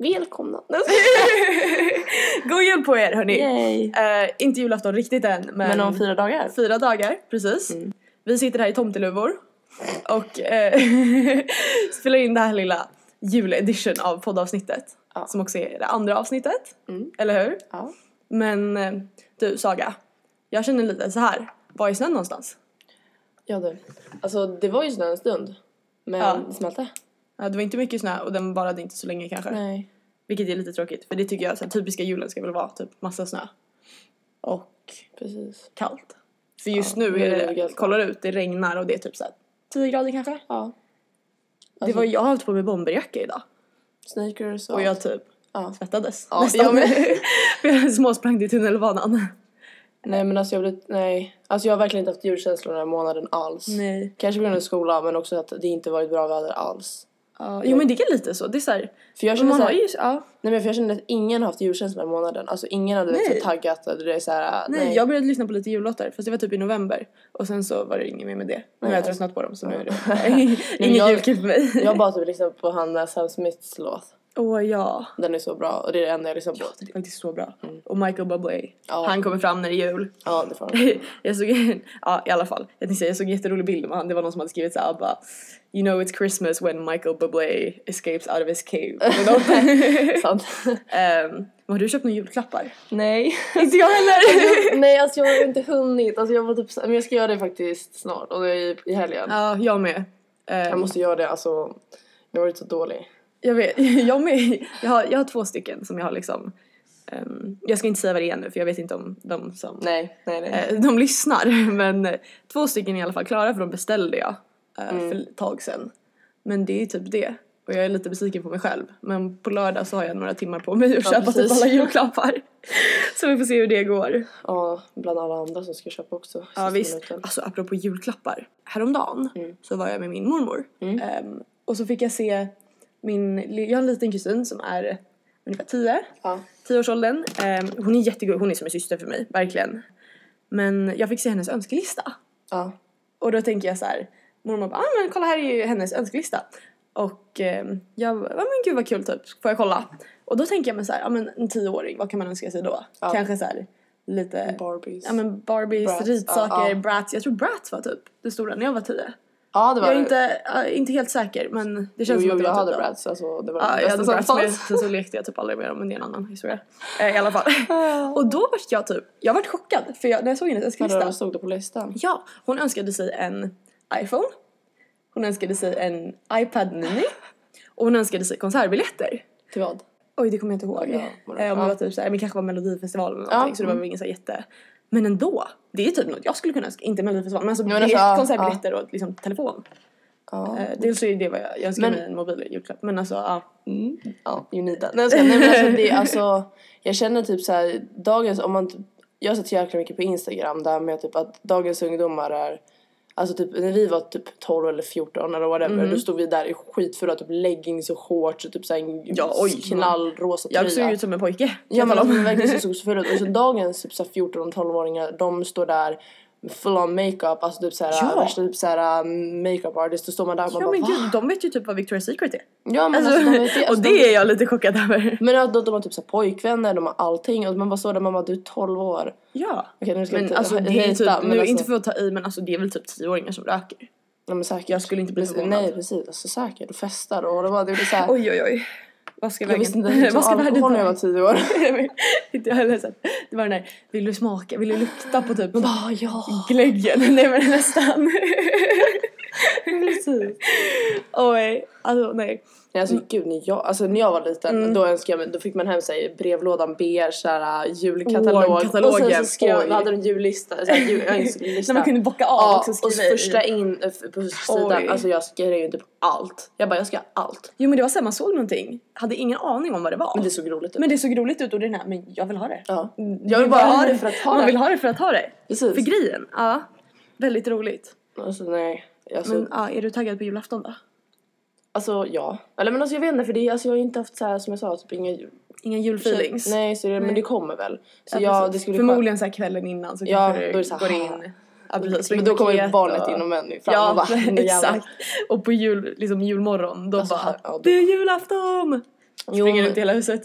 Välkomna! God jul på er hörni! Eh, inte julafton riktigt än men, Men om fyra dagar? fyra dagar, precis. Mm. Vi sitter här i tomteluvor och eh, spelar in det här lilla juledition av poddavsnittet. Ja. Som också är det andra avsnittet, Mm. eller hur? Ja. Men eh, du Saga, jag känner lite så här. var är snön någonstans? Ja du. Alltså det var ju snö en stund. Men Ja. det smälte. Ja, det var inte mycket snö och den varade inte så länge kanske. Nej. Vilket är lite tråkigt för det tycker jag så här, typiska julen ska väl vara typ massa snö. Och Precis. kallt. För just Ja, nu är det det, kollar ut, det regnar och det är typ så här 10 grader kanske. Ja. det Alltså- var, jag har hållit på med bomberjacka idag Sneakers och... och jag typ Ja. svettades Ja, nästan. jag med. Småsprang till tunnelbanan. Nej men alltså jag blev... Nej. Alltså jag har verkligen inte haft julkänslor den här månaden alls. Nej. Kanske på grund av skolan men också att det inte varit bra väder alls. Ja, jo men det är lite så. Det är så här, För jag känner man har såhär, ju, ja. nej men för jag känner att ingen har haft julkänsla den här månaden. Alltså ingen hade Nej. så taggat och det är såhär, Nej, jag började lyssna på lite jullåtar fast det var typ i november och sen så var det inget mer med det. Nu har Nej, jag tröttnat på dem så nu är det ingen julkul för mig. Jag bara typ lyssnat på han där Sam Smiths låt. Åh ja. Den är så bra och det är det enda jag lyssnar på. Det är faktiskt så bra. Och Michael Bublé. Ja. Han kommer fram när det är jul. Ja det får han. jag såg, ja i alla fall, jag tänkte säga jag såg en jätterolig bild med han, det var någon som hade skrivit såhär bara You know it's Christmas when Michael Bublé escapes out of his cave. Sant. Ehm, har du köpt några julklappar? Nej. Inte jag heller! Nej alltså jag har inte hunnit. Alltså jag var typ men jag ska göra det faktiskt snart och det är i, i helgen. ja, jag med. Ehm, Jag måste göra det alltså. Jag har varit så dålig. Jag vet, jag med. Jag har, jag har två stycken som jag har liksom ehm, jag ska inte säga vad det är nu för jag vet inte om de som Nej, nej, nej. eh, de lyssnar men eh, två stycken är i alla fall klara för de beställde jag eh, Mm. för ett tag sedan. Men det är typ det. Och jag är lite besviken på mig själv. Men på lördag så har jag några timmar på mig att Ja, köpa typ precis. alla julklappar. så vi får se hur det går. Ja, bland alla andra som ska köpa också. Ja visst. minuten. Alltså apropå julklappar. Häromdagen Mm. så var jag med min mormor. Ehm, och så fick jag se min, jag har en liten kusin som är ungefär 10. Ja. 10-årsåldern. Ehm, hon är jättegullig, hon är som en syster för mig, verkligen. Men jag fick se hennes önskelista. Ja. Och då tänker jag så här, mormor bara, ah, men kolla här är ju hennes önskelista. Och ehm, jag bara, ja men gud vad kul typ, får jag kolla? Och då tänker jag mig så här, ja men en tioåring, vad kan man önska sig då? Ja. Kanske så här lite, Barbies. ja men Barbies, Bratz, ritsaker. Bratz. Jag tror Bratz var typ det stora när jag var 10. Ja, det var Jag är inte, äh, inte helt säker men det Jo, känns som jo, att det jag var hade typ. Bratz. Alltså, det var Ja, det jag hade som Bratz med, sen så lekte jag typ aldrig med dem men det är en annan historia. Eh, I alla fall. Och då vart jag typ, jag vart chockad för jag, när jag såg hennes önskelista. Vadå, stod det på listan? Ja, hon önskade sig en iPhone. Hon önskade sig en iPad mini. Och hon önskade sig konsertbiljetter. Till vad? Oj, det kommer jag inte ihåg. Ja, var det- eh, om det ja. var typ såhär, men kanske var Melodifestivalen eller Ja, någonting så det var mm. väl ingen så här jätte... Men ändå, det är typ något jag skulle kunna önska. Inte Melodifestivalen men alltså, men alltså, ja, konsertbiljetter och liksom telefon. Ja. Eh, dels så är det vad jag, jag önskar Men- mig en mobil julklapp men alltså ja. Mm. Ja, you need that. Nej, jag. Nej men alltså det är alltså, jag känner typ så här, dagens, om man jag har sett jäkla mycket på Instagram där med typ att dagens ungdomar är Alltså typ när vi var typ 12 eller 14 eller whatever Mhm. då stod vi där i skitfulla typ leggings och shorts och typ såhär en Ja, oj. knallrosa Jag tröja. såg ut som en pojke. Ja jag men alltså, verkligen så såg så fulla ut. Och så dagens typ såhär 14 och 12-åringar de står där full on makeup, alltså typ såhär Ja. värsta typ såhär makeup artist och står man där och man Ja bara men va? gud, de vet ju typ vad Victoria's Secret är. Ja men Alltså, alltså, de vet, alltså, och de- det är jag lite chockad över. Men att de, de har typ så här pojkvänner, de har allting och man bara står där man bara du är 12 år. Ja. Okej nu ska Men inte alltså det är typ, men nu alltså, inte för att ta i men alltså det är väl typ 10-åringar som röker. ja, men säkert. Jag skulle inte bli förvånad. Nej precis, alltså säkert och festar och det var det så här. Oj oj oj. Vad ska jag vägen? visste inte ens Vad ska vad världen alkohol när jag var? 10 år. Inte jag heller. Det var den där, vill du smaka, vill du lukta på typ Bara ja. glöggen? Nej men nästan. Precis. Oj, alltså nej. Nej, alltså gud när jag, alltså, när jag var liten Mm. då önskade jag mig, då fick man hem sig brevlådan beige såhär julkatalog Åh, och sen så skrev då hade de en jullista, såhär, jul, det. När man kunde bocka av Ja, också och skriva så i. första in på sidan, Oj. alltså jag skrev ju typ allt. Jag bara jag ska ha allt. Jo men det var såhär, man såg någonting, hade ingen aning om vad det var. Men det såg roligt ut. Men det såg roligt ut och den här, men jag vill ha det. Ja. Mm, Jag vill bara ha det för att ha Man det. vill ha det för att ha det. Precis. För grejen, ja. Väldigt roligt. Alltså nej. Alltså, Men ja, är du taggad på julafton då? alltså ja. Eller men alltså jag vet inte för det, alltså, jag har inte haft så här som jag sa typ inga jul- Inga julfeelings? Nej så det, men Nej. det kommer väl. Så Ja, ja, precis. det skulle Förmodligen så här kvällen innan så Ja, kanske då det så här, går in. Ja precis. Men då kommer barnet och- in och män fram Ja och bara "Nu jävlar." exakt. Och på jul, liksom julmorgon då Alltså, bara här- ja, då- Det är julafton! Jo, Springer men- runt i hela huset.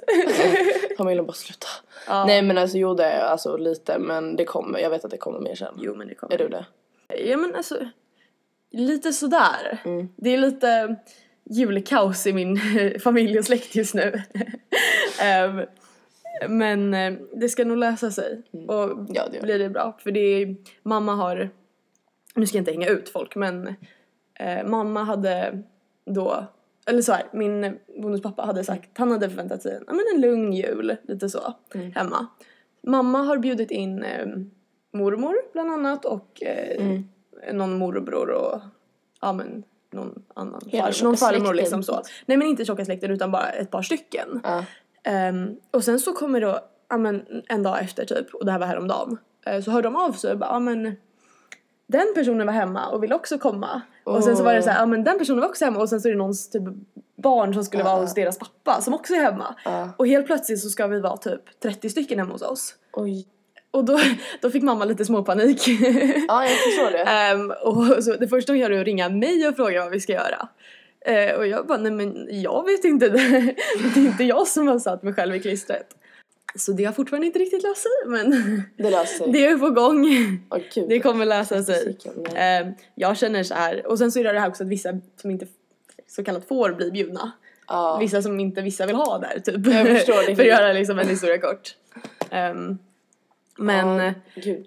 Familjen bara sluta. ja. Nej men alltså jo det är alltså lite men det kommer, jag vet att det kommer mer sen. Jo men det kommer. Är du det? Ja men alltså, lite sådär. Mm. Det är lite julkaos i min familj och släkt just nu. Ehm, men eh, det ska nog lösa sig. Och Mm. Ja, det blir det bra. För det är, mamma har, nu ska jag inte hänga ut folk men eh, mamma hade då, eller så här, min bonuspappa hade sagt, han hade förväntat sig en, men en lugn jul, lite så, Mm. hemma. Mamma har bjudit in eh, mormor bland annat och eh, Mm. Någon morbror och ja men någon annan far, någon farmor liksom så. Nej men inte tjocka släkten utan bara ett par stycken. Ja. Ehm, och sen så kommer då, ja men en dag efter typ, och det här var häromdagen, uh, så hörde de av sig och bara, ja men den personen var hemma och ville också komma. Och sen så var det så här, ja men den personen var också hemma och sen så är det någons typ barn som skulle vara Ja. hos deras pappa som också är hemma. Ja. Och helt plötsligt så ska vi vara typ 30 stycken hemma hos oss. Oj. Och då, då fick mamma lite småpanik. Ja jag förstår det. Ehm, och så det första hon gör är att ringa mig och fråga vad vi ska göra. Eh, och jag bara, nej men jag vet inte. det är inte jag som har satt mig själv i klistret. Så det har fortfarande inte riktigt löst sig men Det löser sig. det är på gång. Åh gud. Det kommer lösa sig. Ehm, jag känner så här, och sen så är det det här också att vissa som inte så kallat får bli bjudna. Ja. Vissa som inte vissa vill ha där typ. Jag förstår det. För att göra liksom en historia kort. Ehm, men Ja, gud.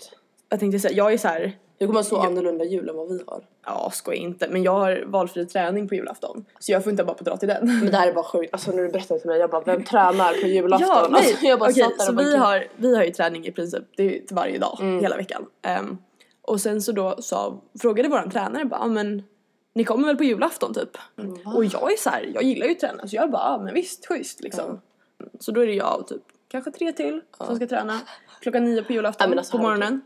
jag tänkte säga, jag är så här, Det kommer så annorlunda jul än vad vi har. Ja, skoja inte. Men jag har valfri träning på julafton. Så jag får inte bara på dra till den. Men det här är bara sjukt. Alltså när du berättade till mig, jag bara vem tränar på julafton? Ja, nej. Alltså, jag bara Okej, satt där så och bara, vi gud. har, vi har ju träning i princip det till varje dag, Mm. hela veckan. Ehm, och sen så då sa, frågade våran tränare bara, "Ja, men ni kommer väl på julafton typ? Och jag är så här, jag gillar ju att träna så jag bara, men visst, schysst liksom. Så då är det jag och typ kanske tre till som ska träna. Klockan nio på julafton Ja, alltså, på morgonen.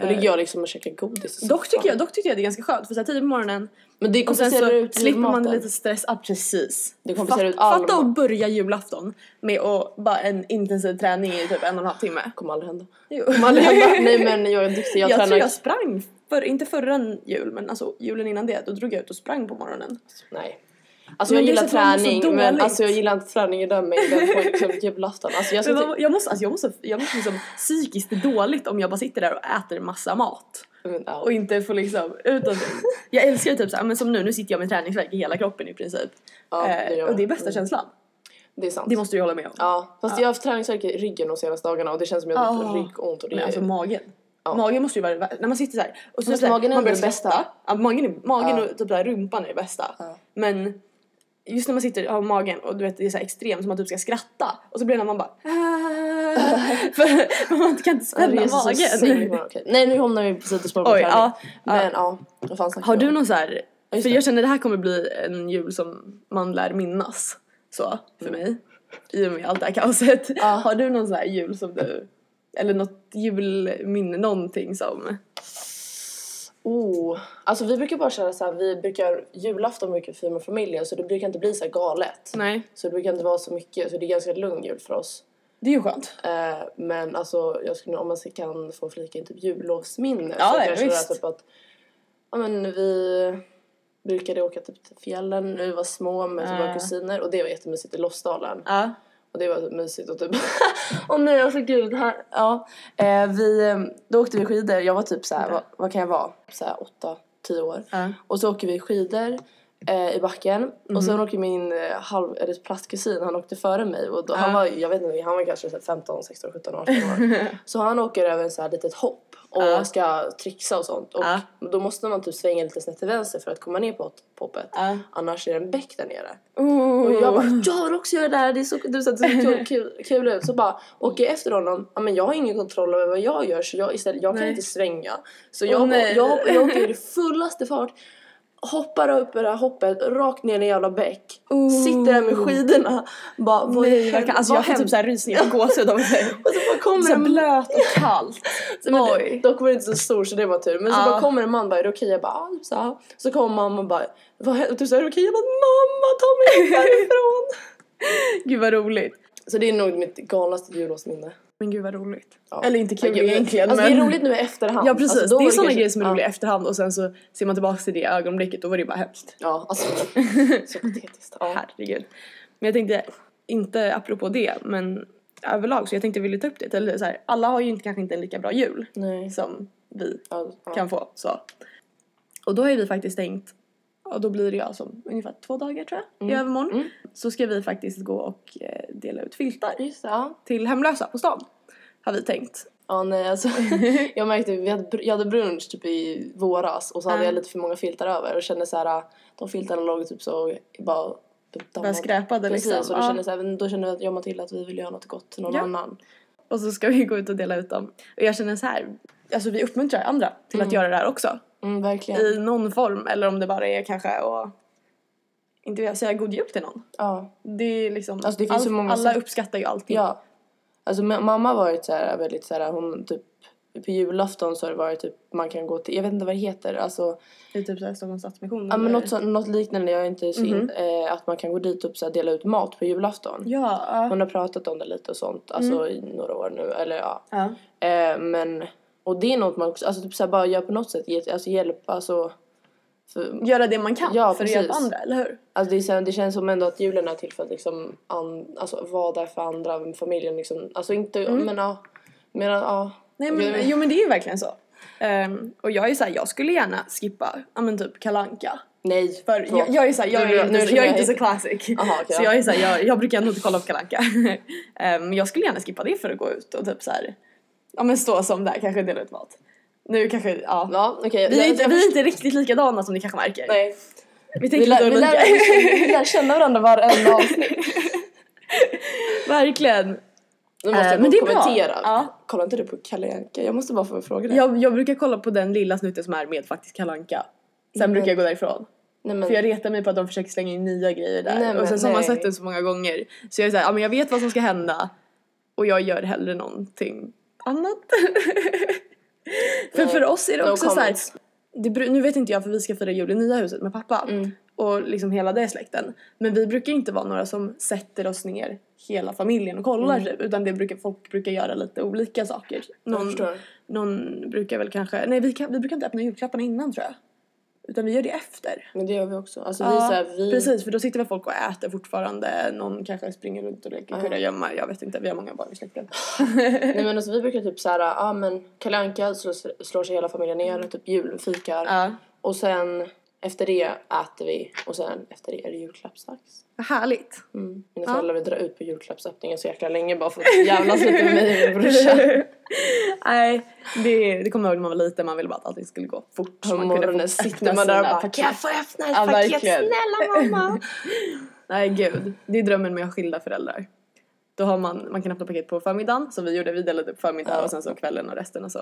Då ligger jag liksom och käkar godis. i Dock tycker, jag, dock tycker jag det är ganska skönt för så här tidigt på morgonen Men det och sen så ut slipper man maten. lite stress. Ja precis. Det kompenserar Fatt- ut all Fatta att börja julafton med att bara en intensiv träning i typ en och en halv timme. kommer aldrig hända. Jo. Kommer aldrig hända. Nej men jag är duktig, jag, Jag, tränar. tror jag sprang, för, inte förra jul men alltså julen innan det, då drog jag ut och sprang på morgonen. Nej. Alltså jag gillar så man så träning men alltså jag gillar inte träning i den mängden på liksom julafton. Alltså jag Men typ, jag måste, alltså jag måste, jag måste liksom psykiskt dåligt om jag bara sitter där och äter massa mat. men, ja. Och inte får liksom ut. Jag älskar typ såhär, men som nu, nu sitter jag med träningsvärk i hela kroppen i princip. Ja, det eh, och det är bästa Mm. känslan. det är sant. Det måste du hålla med om. Ja, fast jag har haft träningsvärk i ryggen de senaste dagarna och det känns som jag har typ ryggont och det Men alltså magen. Ja. Magen måste ju vara när man sitter så här och så så här, magen är man det bästa. Ja, magen är, magen Ja. och typ där rumpan är det bästa. Ja. Men just när man sitter har magen och du vet det är så extremt som man typ ska skratta och så blir det när man bara för man kan inte spänna sänger magen. okej. Nej nu hamnar vi på sidospår på Oj, träning. ja, Men ja, vad fan Har du om? någon så här, för det. jag känner det här kommer bli en jul som man lär minnas så för mig i och med allt det här kaoset. Ja. Har du någon sån här jul som du eller något julminne, någonting som Oh, alltså vi brukar bara köra så här, vi brukar julafton brukar vi fira med familjen så det brukar inte bli så här galet. Nej, Så det brukar inte vara så mycket, så det är ganska lugn jul för oss. det är ju skönt. Eh, men alltså jag skulle, om man kan få flika in typ jullovsminne Ja, så ja, kan jag köra visst. typ att ja men vi brukade åka typ till fjällen när vi var små med våra Ja. kusiner och det var jättemysigt i Lofsdalen. Ja. Och det var typ mysigt och typ Åh nej alltså gud, här, ja. Eh, vi, eh, då åkte vi skidor, jag var typ såhär, vad, vad kan jag vara? Såhär åtta, tio år. Ja. Och så åker vi skidor eh, i backen och Mhm. sen åker min eh, halv, eller plastkusin, han åkte före mig och då, han Ja. var, jag vet inte, han var kanske så här 15, 16, 17, 18 år. så han åker över en så här litet hopp och Ja. ska trixa och sånt och Ja. då måste man typ svänga lite snett till vänster för att komma ner på hoppet. Ja. Annars är det en bäck där nere. Oh. Och jag bara, jag vill också göra det här, det är så, du, så, det ser kul, kul, ut. Så bara åker jag efter honom, ja, men jag har ingen kontroll över vad jag gör så jag, istället, jag kan Nej. inte svänga. Så jag, nej. jag, hoppar, jag åker i fullaste fart, hoppar upp i det här hoppet, rakt ner i en jävla bäck. Oh. Sitter där med skidorna, bara vad Nej, helvete- verkligen. Alltså jag får typ såhär rysningar på gåshud av det. Och så bara kommer Så en blöt och kallt. så men Oj. dock var det inte så stor så det var tur. Men så Ja. bara kommer en man bara, är det okej? Jag bara, ah, typ så, här. så kommer mamma och bara, vad hä- typ så är det okej? Jag bara, mamma ta mig härifrån. Gud vad roligt. så det är nog mitt galnaste jullovsminne. Men gud vad roligt. Ja. Eller inte kul Ja, men- egentligen Alltså men... det är roligt nu i efterhand. Ja precis, Alltså, det är sådana grejer som är ja. roliga i efterhand och sen så ser man tillbaka till det ögonblicket då var det bara hemskt. Ja, alltså så patetiskt. Ja. Herregud. Men jag tänkte, inte apropå det, men överlag så jag tänkte vilja ta upp det. Eller så här, alla har ju inte, kanske inte en lika bra jul Nej. som vi Ja, ja. kan få. Så. Och då har ju vi faktiskt tänkt, och då blir det som ungefär två dagar tror jag, i övermorgon. Mm. Så ska vi faktiskt gå och eh, dela ut filtar Just ja. till hemlösa på stan. Har vi tänkt. Ja nej alltså jag märkte vi hade, jag hade brunch typ i våras och så hade Ja. jag lite för många filtar över och kände så här de filtarna låg typ så bara Bara skräpade Precis, liksom. och då kände, så här, då kände jag och Matilda att vi ville göra något gott till någon Ja. annan. Och så ska vi gå ut och dela ut dem. Och jag känner så här, alltså vi uppmuntrar andra till att göra det här också. Mm. I någon form, eller om det bara är kanske att inte vet, säga god jul till någon. Ja. Det är liksom, Alltså, det många alla sätt. uppskattar ju allting. ja. Alltså ma- mamma har varit så här väldigt så här hon typ på julafton så har det varit typ man kan gå till, jag vet inte vad det heter, alltså I typ såhär Stockholms Stadsmission. ja men något, så, något liknande, jag är inte så in, eh, att man kan gå dit och så här, dela ut mat på julafton. Ja. Hon har pratat om det lite och sånt, alltså i några år nu, eller ja. ja. Eh, men, och det är något man också, alltså typ såhär bara gör på något sätt, ge, alltså hjälpa, alltså. För, Göra det man kan Ja, för att hjälpa precis. andra, eller hur? alltså det, är, så här- det känns som ändå att julen är till för att liksom, an, alltså vara där för andra, familjen liksom, alltså inte, men ja. Men ja. Nej men, jo men det är ju verkligen så. Ehm, och jag är såhär, jag skulle gärna skippa, ja men typ kalanka. Nej, För jag, jag är såhär, jag är nu inte, jag är inte så classic. Aha, okej, så ja. jag är såhär, jag, jag brukar nog inte kolla på kalanka. Men jag skulle gärna skippa det för att gå ut och typ såhär, ja men stå som där, kanske dela ut mat. Nu kanske, ja. Ja, okej. Vi är, inte, vi är inte riktigt likadana som ni kanske märker. Nej. Vi Vi tänker lär, lite vi, lär, vi lär känna varandra varenda avsnitt. Verkligen. Nu måste jag men det är bra. kommentera. Ja. Kollar inte du på Kalle Anka? Jag måste bara få fråga dig. Jag, jag brukar kolla på den lilla snutten som är med faktiskt kalanka. Sen Men- brukar jag gå därifrån. Nej, men, För jag retar mig på att de försöker slänga in nya grejer där. Nej, men och sen så har man sett den så många gånger. Så jag är såhär, ja men jag vet vad som ska hända. Och jag gör hellre någonting annat. för för oss är det no också såhär. comments. Det, bru- nu vet inte jag för vi ska fira jul i nya huset med pappa. Mm. Och liksom hela det släkten. Men vi brukar inte vara några som sätter oss ner hela familjen och kollar Mm. typ. Utan det brukar, folk brukar göra lite olika saker. Någon, någon brukar väl kanske, nej vi, kan, vi brukar inte öppna julklapparna innan tror jag. Utan vi gör det efter. Men det gör vi också. Alltså vi, Ja, så här, vi, Precis, för då sitter väl folk och äter fortfarande. Någon kanske springer runt och leker Ja. kurragömma. Jag vet inte, vi har många barn i släkten. Nej men alltså vi brukar typ såhär, ja ah, men Kalle Anka slår, slår sig hela familjen ner, typ julfikar. Ja, Och sen efter det äter vi och sen efter det är det julklappsdags. vad härligt. Mm. Mina Ja. föräldrar vill dra ut på julklappsöppningen så jäkla länge bara för att jävlas lite med mig och min brorsa. Nej, det, det kommer jag ihåg när man var liten. Man ville bara att allting skulle gå fort. På morgonen sitter man där och bara. Kan jag få öppna ett Ja, paket verkligen. snälla mamma? Nej gud, det är drömmen med att ha skilda föräldrar. Då har man, man kan öppna paket på förmiddagen som vi gjorde, vi delade upp förmiddag Ja. och sen så kvällen och resten och så.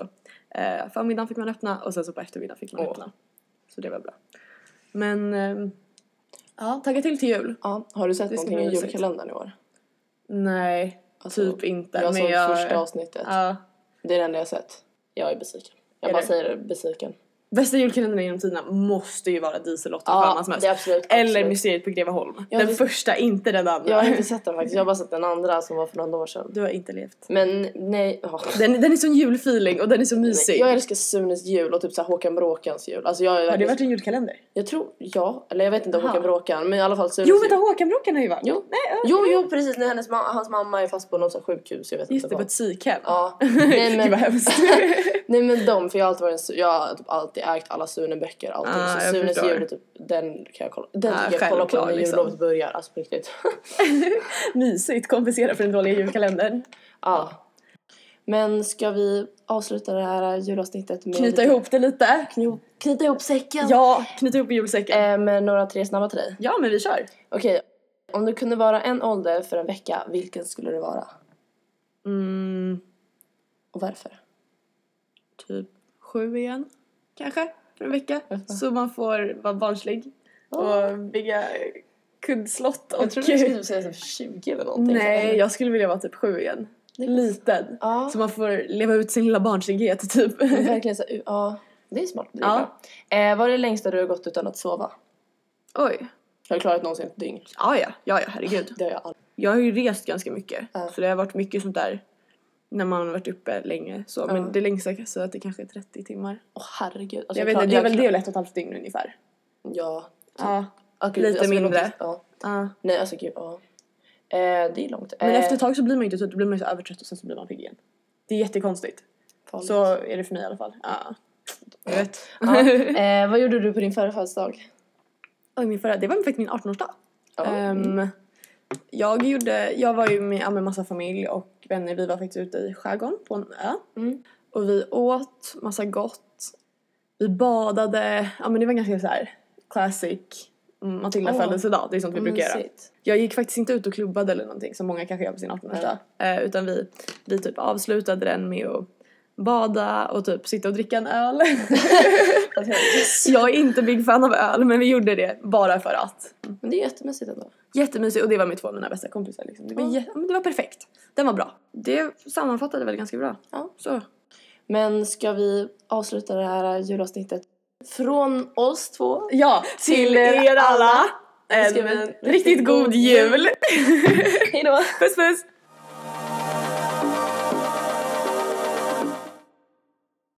Eh, förmiddagen fick man öppna och sen så på eftermiddagen fick man Åh. öppna. Så det var bra. Men, ehm, ja, tagga till till jul. Ja, har du sett Det ska någonting bli i mysigt. julkalendern i år? Nej, Alltså, typ inte. Jag såg första avsnittet. Ja. Det är det enda jag har sett. Jag är besviken. Jag Är bara det? säger det, besviken. Bästa julkalendern genom tiderna måste ju vara Diesellotta Ja, det är absolut, Eller absolut. Mysteriet på Greveholm. Ja, den första, inte den andra. Jag har inte sett den faktiskt. Jag har bara sett den andra som var för några år sedan. Du har inte levt. Men nej. ja. Den, den är sån julfeeling och den är så mysig. Jag älskar Sunes jul och typ så här Håkan Bråkans jul. Alltså jag, har det varit en julkalender? Jag tror, ja. Eller jag vet inte om. Håkan Bråkan. Men i alla fall Sunes Jo vänta Håkan-bråkan har ju varit. Jo. Nej. Jo, jo precis. När hennes ma- hans mamma är fast på något så sjukhus. Jag vet Just inte det, på ett psykhem. Ja. Nej Gud vad men, hemskt. nej men de, för jag har alltid varit en, jag har typ alltid ägt alla Sune-böcker. Allting. Ah, så Sunes jul, är typ, den kan jag kolla. Den Ah, tycker jag kolla på när liksom. jullovet börjar. Alltså på riktigt. Mysigt, kompensera för den dåliga julkalendern. ja. Men ska vi avsluta det här julavsnittet med Knyta lite- ihop det lite. Kno- knyta ihop säcken? Ja, knyta ihop julsäcken. Eh, med några tre snabba till dig. Ja men vi kör. Okej, om du kunde vara en ålder för en vecka, vilken skulle det vara? Mm, Och varför? typ sju igen. Kanske, för en vecka. Så man får vara barnslig. Och bygga kuddslott och... Jag trodde du skulle säga så 20 eller någonting. Nej, jag skulle vilja vara typ sju igen. Liten. Ja, Så man får leva ut sin lilla barnslighet typ. men verkligen så, ja. Det är smart. Det är Ja. bra. Eh, vad är det längsta du har gått utan att sova? Oj. Jag har klarat någonsin ett dygn. Ja, ja, ja, ja, herregud. Det har jag aldrig. Jag har ju rest ganska mycket. Ja. Så det har varit mycket sånt där när man har varit uppe länge. Så. Ja. Men det längsta kan jag säga att det kanske är 30 timmar. Åh herregud. Alltså, jag vet klar- inte, det är väl jag det väl ett och ett halvt dygn ungefär. Ja. Ja. Ah, gud, Lite alltså, mindre. Ja. Ja. Nej alltså gud, ja. Eh, det är långt. Men eh, efter ett tag så blir man inte trött, då blir man ju så övertrött och sen så blir man pigg igen. Det är jättekonstigt. farligt. Så är det för mig i alla fall. Ja. Jag vet. Eh, vad gjorde du på din förra födelsedag? Oj, min förra, det var faktiskt min 18-årsdag. Ja. Ehm, jag gjorde, jag var ju med, med massa familj och vänner, vi var faktiskt ute i skärgården på en ö. Mm. Och vi åt massa gott. Vi badade, ja men det var ganska så här classic Matilda Åh. födelsedag, det är sånt vi brukar göra. Jag gick faktiskt inte ut och klubbade eller någonting som många kanske gör på sin 18-årsdag. Eh, utan vi, vi typ avslutade den med att bada och typ sitta och dricka en öl. jag är inte big fan av öl men vi gjorde det bara för att. Men det är jättemysigt ändå. Jättemysigt och det var med två av mina bästa kompisar liksom. Det var, Ja. det var perfekt. Den var bra. Det sammanfattade väl ganska bra. Ja. Så. Men ska vi avsluta det här julavsnittet från oss två? Ja, till er er alla Ska en, vi- riktigt god jul! Hej då! puss puss!